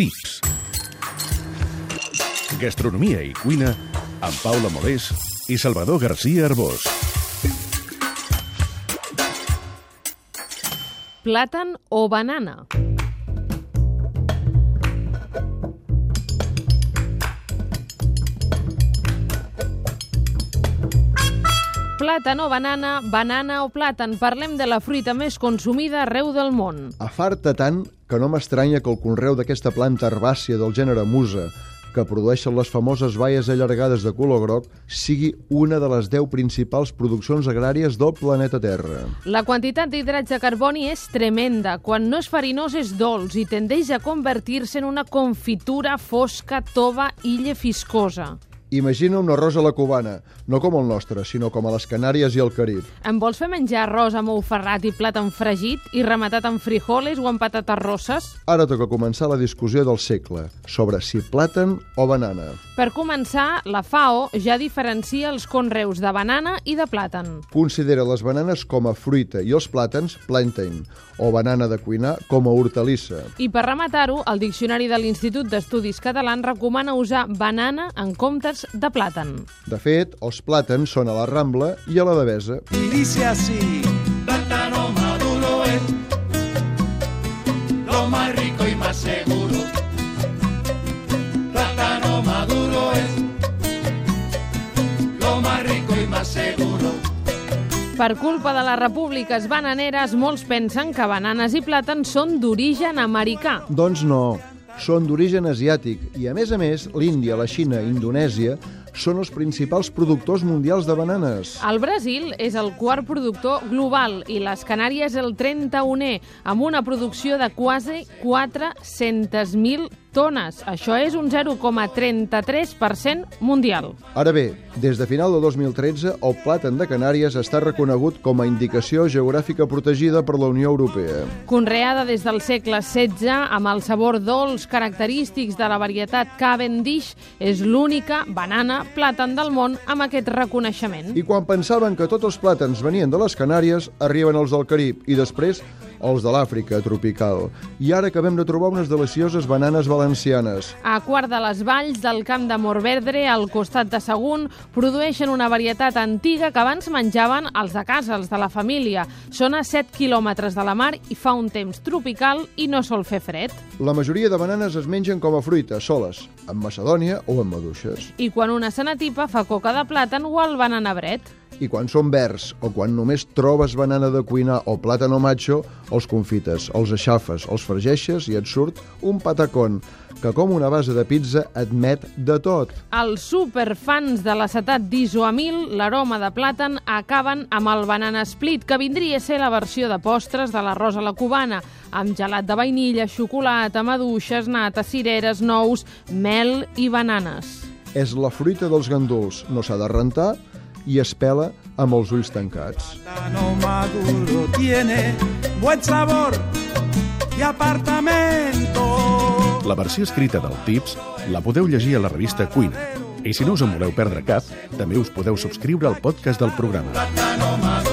Tips. Gastronomia i cuina amb Paula Molés i Salvador García Arbós. Plàtan o banana? Plàtan o banana, banana o plàtan. Parlem de la fruita més consumida arreu del món. Afarta tant que no m'estranya que el conreu d'aquesta planta herbàcia del gènere musa, que produeixen les famoses baies allargades de color groc, sigui una de les 10 principals produccions agràries del planeta Terra. La quantitat d'hidrats de carboni és tremenda. Quan no és farinós és dolç i tendeix a convertir-se en una confitura fosca, tova, illa fiscosa. Imagina un arròs a la cubana, no com el nostre, sinó com a les Canàries i el Carib. Em vols fer menjar arròs amb ou ferrat i plàtan fregit i rematat amb frijoles o amb patates rosses? Ara toca començar la discussió del segle sobre si plàtan o banana. Per començar, la FAO ja diferencia els conreus de banana i de plàtan. Considera les bananes com a fruita i els plàtans plantain, o banana de cuinar com a hortalissa. I per rematar-ho, el Diccionari de l'Institut d'Estudis Catalans recomana usar banana en comptes de plàtan. De fet, els plàtans són a la Rambla i a la Devesa. y dice así. plátano maduro es lo más rico y más seguro. Plátano maduro es lo más rico y más seguro. Per culpa de les repúbliques bananeres, molts pensen que bananes i plàtans són d'origen americà. Doncs no, són d'origen asiàtic i, a més a més, l'Índia, la Xina i Indonèsia són els principals productors mundials de bananes. El Brasil és el quart productor global i les Canàries el 31è, amb una producció de quasi 400.000 tones. Això és un 0,33% mundial. Ara bé, des de final de 2013, el plàtan de Canàries està reconegut com a indicació geogràfica protegida per la Unió Europea. Conreada des del segle XVI, amb el sabor dolç característics de la varietat Cavendish, és l'única banana plàtan del món amb aquest reconeixement. I quan pensaven que tots els plàtans venien de les Canàries, arriben els del Carib i després els de l'Àfrica tropical. I ara acabem de trobar unes delicioses bananes valencianes. A Quart de les Valls, del camp de Morvedre, al costat de Sagunt, produeixen una varietat antiga que abans menjaven els de casa, els de la família. Són a 7 quilòmetres de la mar i fa un temps tropical i no sol fer fred. La majoria de bananes es mengen com a fruita, soles, amb macedònia o amb maduixes. I quan una se n'atipa fa coca de plàtan o el bananabret. I quan són verds o quan només trobes banana de cuinar o plàtan o macho, els confites, els aixafes, els fregeixes i et surt un patacón que com una base de pizza admet de tot. Els superfans de l'acetat d'isoamil, l'aroma de plàtan, acaben amb el banana split, que vindria a ser la versió de postres de l'arròs a la cubana, amb gelat de vainilla, xocolata, maduixes, nata, cireres, nous, mel i bananes. És la fruita dels ganduls, no s'ha de rentar i es pela amb els ulls tancats. Maduro tiene buen sabor y apartamento. La versió escrita del Tips la podeu llegir a la revista Cuina. I si no us en voleu perdre cap, també us podeu subscriure al podcast del programa.